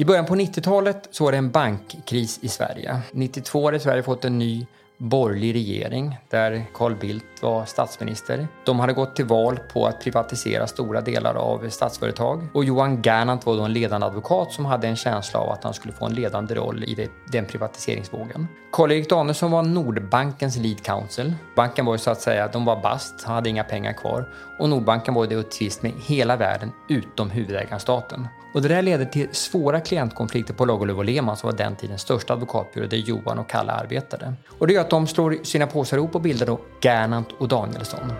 I början på 90-talet så var det en bankkris i Sverige. 92 hade Sverige fått en ny borgerlig regering där Carl Bildt var statsminister. De hade gått till val på att privatisera stora delar av statsföretag och Johan Gernandt var då en ledande advokat som hade en känsla av att han skulle få en ledande roll i den privatiseringsvågen. Karl-Erik Danielsson var Nordbankens lead counsel. Banken var ju så att säga, de var bast, han hade inga pengar kvar och Nordbanken var i tvist med hela världen utom huvudägaren staten. Och det där leder till svåra klientkonflikter på Lagerlöf och Lehmann som var den tidens största advokatbyrå där Johan och Kalle arbetade. Och det gör att de slår sina påsar ihop och bildar då Gernandt och Danielsson.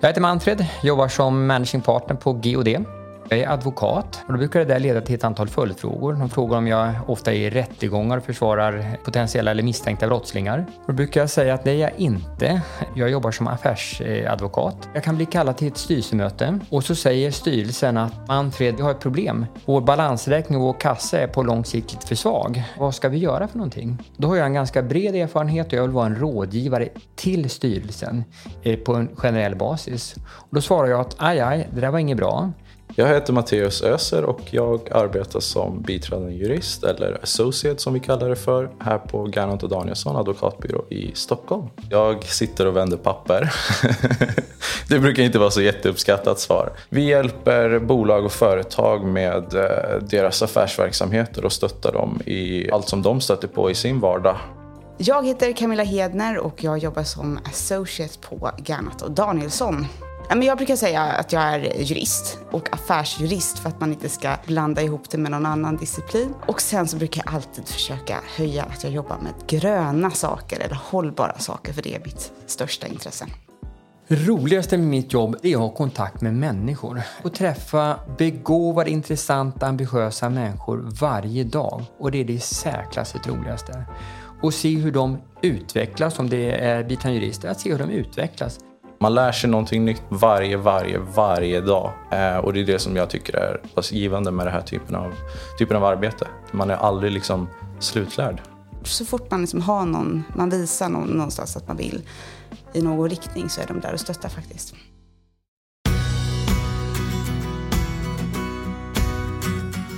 Jag heter Manfred, jobbar som managing partner på GOD. Jag är advokat och då brukar det där leda till ett antal följdfrågor. De frågar om jag ofta är i rättegångar och försvarar potentiella eller misstänkta brottslingar. Och då brukar jag säga att det är jag inte. Jag jobbar som affärsadvokat. Jag kan bli kallad till ett styrelsemöte och så säger styrelsen att Manfred, vi har ett problem. Vår balansräkning och vår kassa är på lång sikt lite för svag. Vad ska vi göra för någonting? Då har jag en ganska bred erfarenhet och jag vill vara en rådgivare till styrelsen eh, på en generell basis. Och då svarar jag att aj, aj, det där var inget bra. Jag heter Matteus Öser och jag arbetar som biträdande jurist, eller associate som vi kallar det för, här på Gernandt och Danielsson advokatbyrå i Stockholm. Jag sitter och vänder papper. det brukar inte vara så jätteuppskattat svar. Vi hjälper bolag och företag med eh, deras affärsverksamheter och stöttar dem i allt som de stöter på i sin vardag. Jag heter Camilla Hedner och jag jobbar som associate på Gernandt och Danielsson. Jag brukar säga att jag är jurist och affärsjurist för att man inte ska blanda ihop det med någon annan disciplin. Och sen så brukar jag alltid försöka höja att jag jobbar med gröna saker eller hållbara saker för det är mitt största intresse. Roligaste med mitt jobb är att ha kontakt med människor och träffa begåvade, intressanta, ambitiösa människor varje dag. Och det är det i särklass roligaste. Och se hur de utvecklas, om det är biträdande jurister, att se hur de utvecklas. Man lär sig någonting nytt varje, varje, varje dag. Eh, och det är det som jag tycker är givande med den här typen av, typen av arbete. Man är aldrig liksom slutlärd. Så fort man liksom har någon, man visar någon, någonstans att man vill i någon riktning så är de där och stöttar faktiskt.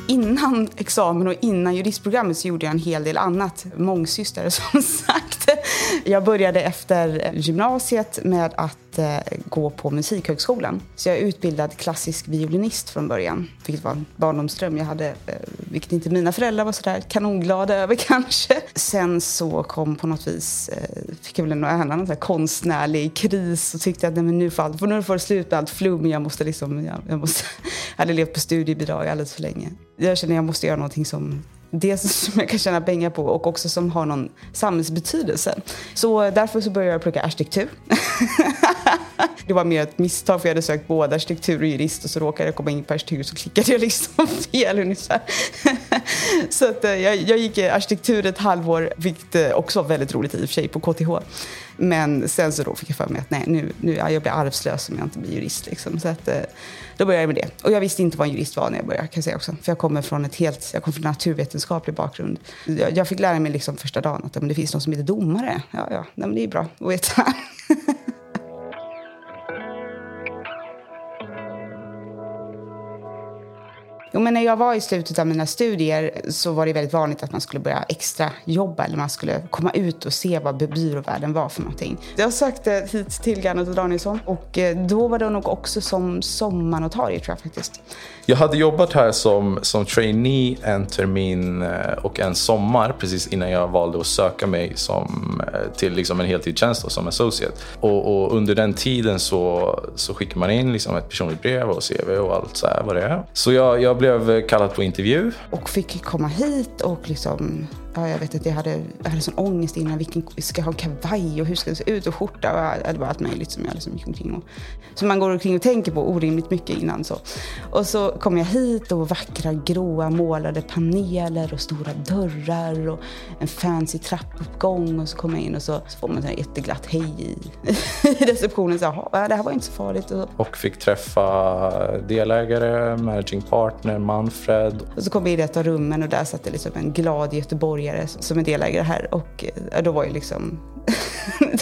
Innan examen och innan juristprogrammet så gjorde jag en hel del annat. Mångsystare som sagt. Jag började efter gymnasiet med att eh, gå på Musikhögskolan. Så jag är utbildad klassisk violinist från början, vilket var en barndomsdröm jag hade, eh, vilket inte mina föräldrar var sådär kanonglada över kanske. Sen så kom på något vis, eh, fick jag väl en annan så konstnärlig kris och tyckte att nej, men nu får, allt, nu får det slut med allt flum, jag måste liksom, jag, jag måste, jag hade levt på studiebidrag alldeles för länge. Jag känner att jag måste göra någonting som det som jag kan tjäna pengar på och också som har någon samhällsbetydelse. Så därför så började jag plugga arkitektur. det var mer ett misstag för jag hade sökt både arkitektur och jurist och så råkade jag komma in på arkitektur så klickade jag liksom fel ungefär. så att eh, jag, jag gick eh, arkitektur ett halvår, vilket eh, också var väldigt roligt i och för sig på KTH. Men sen så då fick jag för mig att nej, nu, nu, jag blir arvslös om jag inte blir jurist. Liksom. Så att, då började jag med det. Och jag visste inte vad en jurist var när jag började, kan jag säga också. För jag kommer från ett helt, jag kommer från naturvetenskap vetenskaplig bakgrund. Jag, jag fick lära mig liksom första dagen att men det finns någon som heter domare. Ja, ja, nej, men det är bra att veta. Jo, men när jag var i slutet av mina studier så var det väldigt vanligt att man skulle börja extra jobba eller man skulle komma ut och se vad byråvärlden var för någonting. Jag sökte hit till Garnet och Danielsson och eh, då var det nog också som sommarnotarie tror jag faktiskt. Jag hade jobbat här som, som trainee en termin eh, och en sommar precis innan jag valde att söka mig som, eh, till liksom en heltidstjänst som associate. Och, och, under den tiden så, så skickar man in liksom ett personligt brev och CV och allt så här vad det är. Så jag, jag blev blev kallad på intervju. Och fick komma hit och liksom Ja, jag vet att jag hade, jag hade sån ångest innan. Vilken, ska jag ha kavaj och hur ska det se ut och skjorta? Och det var allt möjligt som jag liksom gick omkring och, som man går omkring och tänker på orimligt mycket innan. Så. Och så kom jag hit och vackra gråa målade paneler och stora dörrar och en fancy trappuppgång. Och så kom jag in och så, så får man ett jätteglatt hej i, i receptionen. Så, det här var inte så farligt. Och, och fick träffa delägare, managing partner, Manfred. Och så kom jag in i ett av rummen och där satt det liksom en glad göteborgare göteborgare som är delägare här. Och eh, då var ju liksom...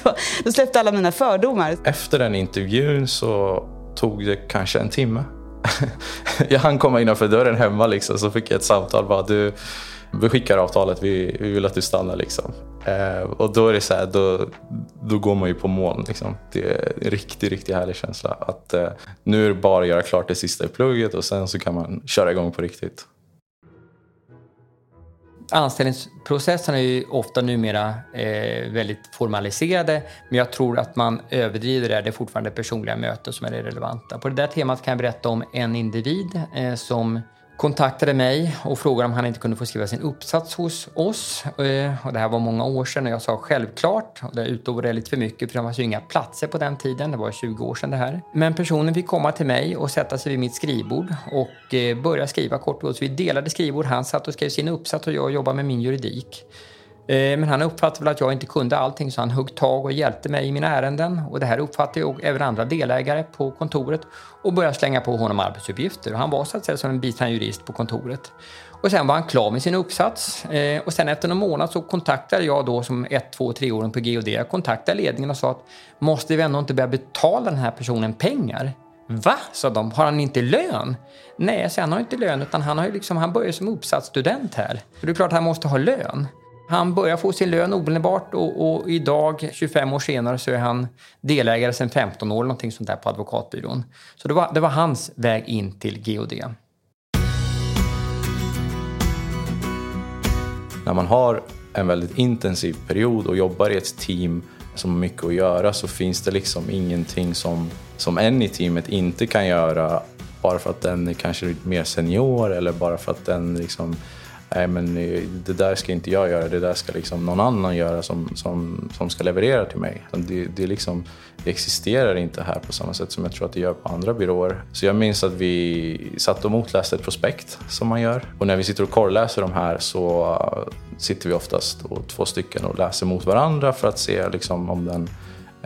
då släppte alla mina fördomar. Efter den intervjun så tog det kanske en timme jag hann komma innanför dörren hemma liksom, så fick jag ett samtal. Bara, du, vi skickar avtalet, vi, vi vill att du stannar. Liksom. Eh, och då är det så här, då, då går man ju på moln. Liksom. Det är en riktigt, riktigt härlig känsla. Att eh, nu är det bara att göra klart det sista i plugget och sen så kan man köra igång på riktigt. Anställningsprocesserna är ju ofta numera eh, väldigt formaliserade men jag tror att man överdriver det. Det är fortfarande personliga möten som är det relevanta. På det där temat kan jag berätta om en individ eh, som kontaktade mig och frågade om han inte kunde få skriva sin uppsats hos oss. Eh, och det här var många år sedan och jag sa självklart. Och det utlovade lite för mycket för det fanns ju inga platser på den tiden. Det var 20 år sedan det här. Men personen fick komma till mig och sätta sig vid mitt skrivbord och eh, börja skriva kort och gott. Så vi delade skrivbord. Han satt och skrev sin uppsats och jag jobbade med min juridik. Eh, men han uppfattade väl att jag inte kunde allting så han högg tag och hjälpte mig i mina ärenden. Och det här uppfattade jag även andra delägare på kontoret och började slänga på honom arbetsuppgifter. Och han var så att säga som en biträdande jurist på kontoret. Och sen var han klar med sin uppsats eh, och sen efter någon månad så kontaktade jag då som ett, två, treåring på GOD. Jag kontaktade ledningen och sa att måste vi ändå inte börja betala den här personen pengar? Va? sa de. Har han inte lön? Nej, så han har inte lön utan han, har ju liksom, han börjar som uppsatsstudent här. Så det är klart att han måste ha lön. Han börjar få sin lön omedelbart och, och, idag, 25 år senare, så är han delägare sedan 15 år någonting sånt där på advokatbyrån. Så det var, det var hans väg in till GOD. När man har en väldigt intensiv period och jobbar i ett team som har mycket att göra så finns det liksom ingenting som, som en i teamet inte kan göra bara för att den är kanske mer senior eller bara för att den liksom nej men eh, det där ska inte jag göra, det där ska liksom någon annan göra som, som, som ska leverera till mig. Det, det, liksom, det existerar inte här på samma sätt som jag tror att det gör på andra byråer. Så jag minns att vi satt och motläste ett prospekt som man gör. Och när vi sitter och korrläser de här så sitter vi oftast två stycken och läser mot varandra för att se liksom om den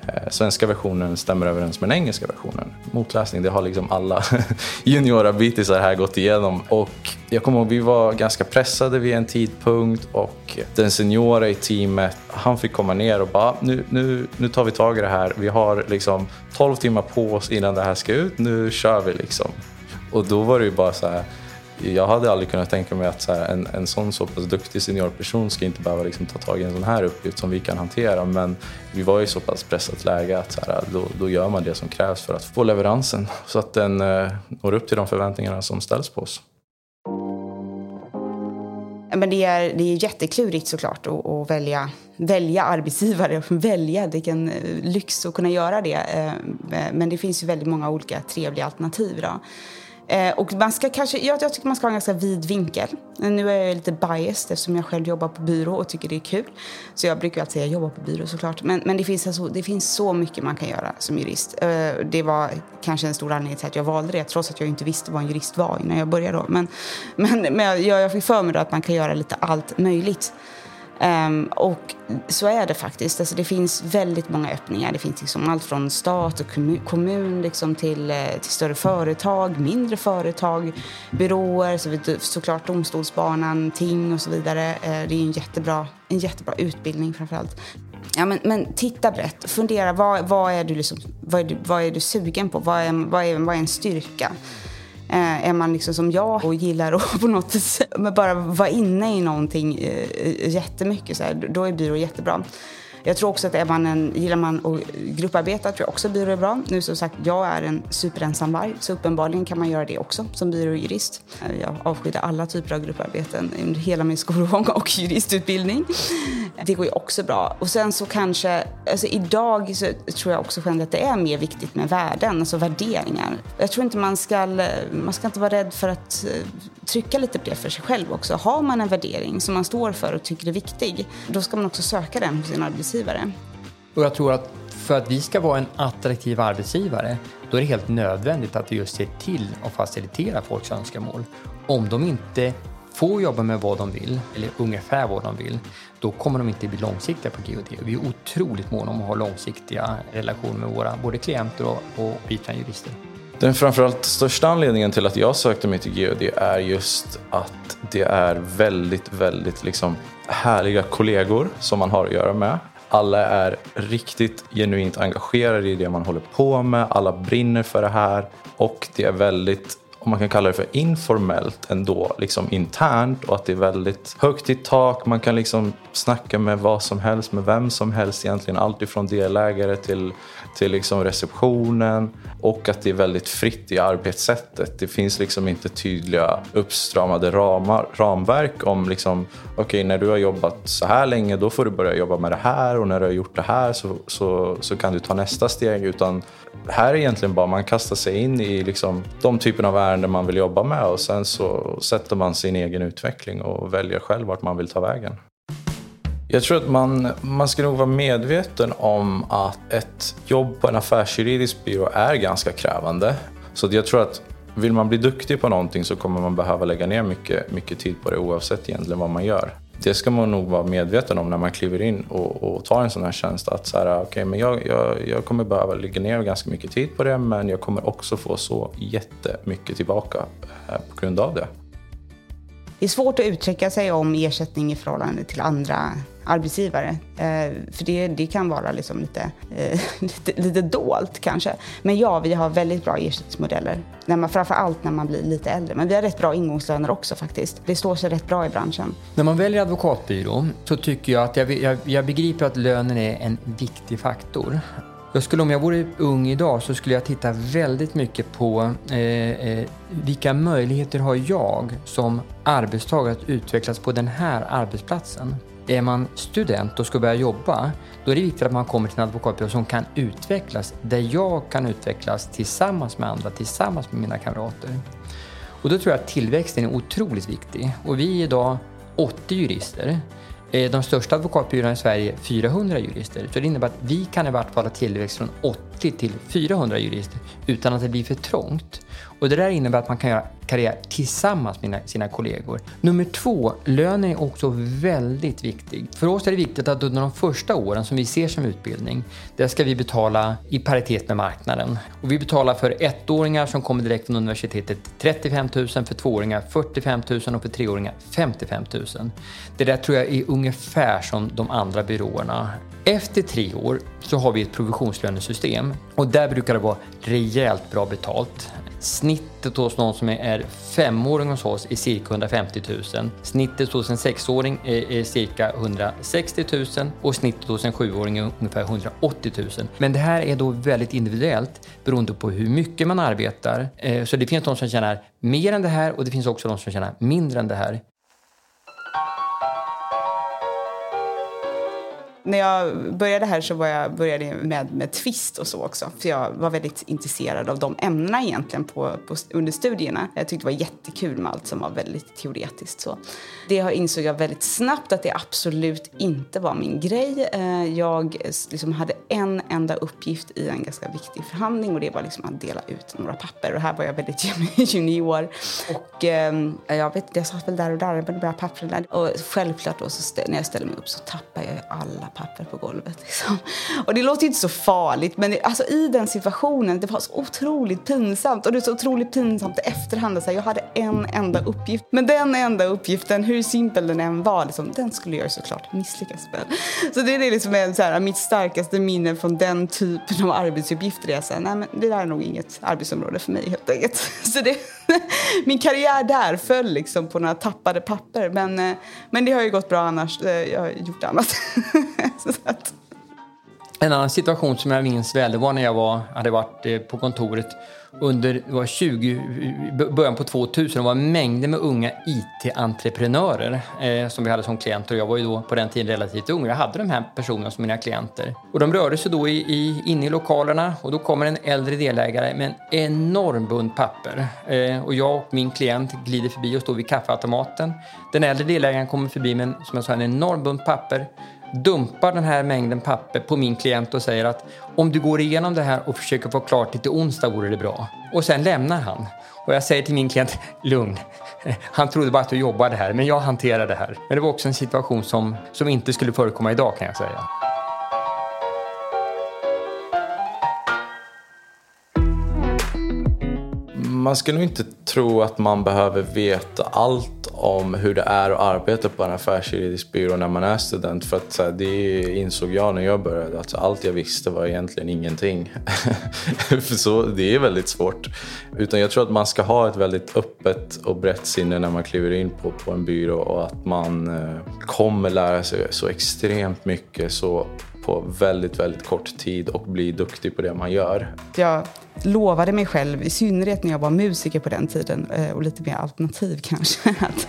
Eh, svenska versionen stämmer överens med den engelska versionen. Motläsning, det har liksom alla juniora här gått igenom. Och jag kommer ihåg, vi var ganska pressade vid en tidpunkt och den seniora i teamet, han fick komma ner och bara, nu, nu, nu tar vi tag i det här. Vi har liksom 12 timmar på oss innan det här ska ut, nu kör vi liksom. Och då var det ju bara så här, jag hade aldrig kunnat tänka mig att så här, en, en sån så pass duktig seniorperson ska inte behöva liksom, ta tag i en sån här uppgift som vi kan hantera. Men vi var i så pass pressat läge att så här, då, då gör man det som krävs för att få leveransen så att den eh, når upp till de förväntningarna som ställs på oss. Men det är, det är jätteklurigt såklart att, att välja, välja arbetsgivare. Välja, vilken eh, lyx att kunna göra det. Eh, men det finns ju väldigt många olika trevliga alternativ. Då. Eh, och man ska kanske, jag, jag tycker man ska ha en ganska vid vinkel. Eh, nu är jag lite biased eftersom jag själv jobbar på byrå och tycker det är kul. Så jag brukar alltid säga jag jobbar på byrå såklart. Men, men det, finns alltså, det finns så mycket man kan göra som jurist. Eh, det var kanske en stor anledning till att jag valde det trots att jag inte visste vad en jurist var innan jag började. Då. Men, men, men jag, jag fick för mig att man kan göra lite allt möjligt. Um, och så är det faktiskt. Alltså det finns väldigt många öppningar. Det finns liksom allt från stat och kommun liksom till, eh, till större företag, mindre företag, byråer, så, såklart domstolsbanan, ting och så vidare. Uh, det är en jättebra, en jättebra utbildning framförallt. Ja, men, men titta brett. Fundera. Vad, vad, är du liksom, vad, är du, vad är du sugen på? Vad är, vad är, vad är en styrka? Eh, är man liksom som jag och gillar att på något sätt bara vara inne i någonting eh, jättemycket, så här, då är byrå jättebra. Jag tror också att är man en, gillar man att grupparbeta tror jag också byrå är bra. Nu som sagt, jag är en superensamvarg så uppenbarligen kan man göra det också som byråjurist. Jag avskydde alla typer av grupparbeten under hela min skolgång och juristutbildning. Det går ju också bra. Och sen så kanske, alltså idag så tror jag också generellt att det är mer viktigt med värden, alltså värderingar. Jag tror inte man ska, man ska inte vara rädd för att eh, trycka lite på det för sig själv också. Har man en värdering som man står för och tycker är viktig, då ska man också söka den hos sin arbetsgivare. Och jag tror att för att vi ska vara en attraktiv arbetsgivare, då är det helt nödvändigt att vi just ser till att facilitera folks önskemål. Om de inte får jobba med vad de vill, eller ungefär vad de vill, då kommer de inte bli långsiktiga på GOD. Vi är otroligt måna om att ha långsiktiga relationer med våra både klienter och, och biträdande jurister. Den framförallt största anledningen till att jag sökte mig till GOD är just att det är väldigt, väldigt liksom härliga kollegor som man har att göra med. Alla är riktigt genuint engagerade i det man håller på med. Alla brinner för det här och det är väldigt om man kan kalla det för informellt ändå, liksom internt och att det är väldigt högt i tak. Man kan liksom snacka med vad som helst, med vem som helst egentligen. Allt ifrån delägare till, till liksom receptionen och att det är väldigt fritt i arbetssättet. Det finns liksom inte tydliga uppstramade ramar, ramverk om liksom, okej okay, när du har jobbat så här länge då får du börja jobba med det här och när du har gjort det här så, så, så kan du ta nästa steg. Utan här är egentligen bara man kastar sig in i liksom de typerna av ärenden man vill jobba med och sen så sätter man sin egen utveckling och väljer själv vart man vill ta vägen. Jag tror att man, man ska nog vara medveten om att ett jobb på en affärsjuridisk byrå är ganska krävande. Så jag tror att vill man bli duktig på någonting så kommer man behöva lägga ner mycket, mycket tid på det oavsett egentligen vad man gör det ska man nog vara medveten om när man kliver in och, och tar en sån här tjänst. Att så här, ah, okay, men jag, jag, jag kommer behöva lägga ner ganska mycket tid på det men jag kommer också få så jättemycket tillbaka eh, på grund av det. Det är svårt att uttrycka sig om ersättning i förhållande till andra arbetsgivare. Eh, för det, det kan vara liksom lite, eh, lite, lite dolt kanske. Men ja, vi har väldigt bra ersättningsmodeller. När man, framför allt när man blir lite äldre. Men vi har rätt bra ingångslöner också faktiskt. Det står sig rätt bra i branschen. När man väljer advokatbyrå så tycker jag att jag, jag, jag begriper att lönen är en viktig faktor. Jag skulle, om jag vore ung idag så skulle jag titta väldigt mycket på eh, eh, vilka möjligheter har jag som arbetstagare att utvecklas på den här arbetsplatsen. Är man student och ska börja jobba, då är det viktigt att man kommer till en advokatbyrå som kan utvecklas, där jag kan utvecklas tillsammans med andra, tillsammans med mina kamrater. Och då tror jag att tillväxten är otroligt viktig. Och vi är idag 80 jurister. Eh, de största advokatbyråerna i Sverige är 400 jurister. Så det innebär att vi kan i vart fall ha tillväxt från 80 till 400 jurister utan att det blir för trångt. Och det där innebär att man kan göra karriär tillsammans med sina kollegor. Nummer två, lönen är också väldigt viktig. För oss är det viktigt att under de första åren som vi ser som utbildning, där ska vi betala i paritet med marknaden. Och vi betalar för ettåringar som kommer direkt från universitetet 35 000, för tvååringar 45 000 och för treåringar 55 000. Det där tror jag är ungefär som de andra byråerna. Efter tre år så har vi ett provisionslönesystem och där brukar det vara rejält bra betalt. Snittet hos någon som är femåring hos oss är cirka 150 000. Snittet hos en sexåring är cirka 160 000 och snittet hos en sjuåring är ungefär 180 000. Men det här är då väldigt individuellt beroende på hur mycket man arbetar. Eh, så det finns de som tjänar mer än det här och det finns också de som tjänar mindre än det här. När jag började här så var jag, började jag med, med twist och så också. För jag var väldigt intresserad av de ämnena egentligen på, på, under studierna. Jag tyckte det var jättekul med allt som var väldigt teoretiskt. Så. Det insåg jag väldigt snabbt att det absolut inte var min grej. Eh, jag liksom hade en enda uppgift i en ganska viktig förhandling och det var liksom att dela ut några papper. Och här var jag väldigt junior. Och ehm, jag vet jag satt väl där och där med de där papperna. Och självklart då så när jag ställde mig upp så tappade jag alla papper på golvet. Liksom. Och det låter inte så farligt, men det, alltså, i den situationen, det var så otroligt pinsamt. Och det är så otroligt pinsamt i efterhand. Alltså, jag hade en enda uppgift. Men den enda uppgiften, hur simpel den än var, liksom, den skulle jag såklart misslyckas med. Så det är liksom en, så här, mitt starkaste minne från den typen av arbetsuppgifter. Är jag säger, nej, men det där är nog inget arbetsområde för mig helt enkelt. Så det, min karriär där föll liksom på några tappade papper. Men, eh, men det har ju gått bra annars. Eh, jag har gjort annat. En annan situation som jag minns väl, det var när jag var, hade varit eh, på kontoret under det var 20, början på 2000 det var mängder med unga IT-entreprenörer eh, som vi hade som klienter. Jag var ju då på den tiden relativt ung. Jag hade de här personerna som mina klienter. Och de rörde sig då i, i, inne i lokalerna och då kommer en äldre delägare med en enorm bunt papper. Eh, och jag och min klient glider förbi och står vid kaffeautomaten. Den äldre delägaren kommer förbi med en, som jag sa, en enorm bunt papper dumpar den här mängden papper på min klient och säger att om du går igenom det här och försöker få klart det till onsdag vore det bra. Och sen lämnar han. Och jag säger till min klient, lugn. Han trodde bara att du jobbade här, men jag hanterar det här. Men det var också en situation som, som inte skulle förekomma idag kan jag säga. Man ska nog inte tro att man behöver veta allt om hur det är att arbeta på en affärsjuridisk byrå när man är student. För att så här, det insåg jag när jag började att allt jag visste var egentligen ingenting. för så, det är väldigt svårt. Utan jag tror att man ska ha ett väldigt öppet och brett sinne när man kliver in på, på en byrå och att man eh, kommer lära sig så extremt mycket så på väldigt, väldigt kort tid och bli duktig på det man gör. Jag lovade mig själv, i synnerhet när jag var musiker på den tiden eh, och lite mer alternativ kanske, att,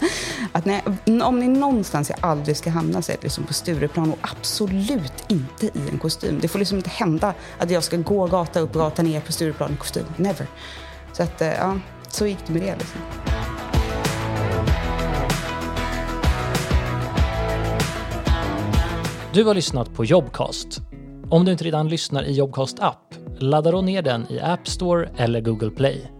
att när, om ni någonstans jag aldrig ska hamna så är det liksom på Stureplan och absolut inte i en kostym. Det får liksom inte hända att jag ska gå gata upp, gata ner på Stureplan i kostym. Never. Så att, eh, ja, så gick det med det liksom. Du har lyssnat på Jobcast. Om du inte redan lyssnar i Jobcast app, ladda då ner den i App Store eller Google Play.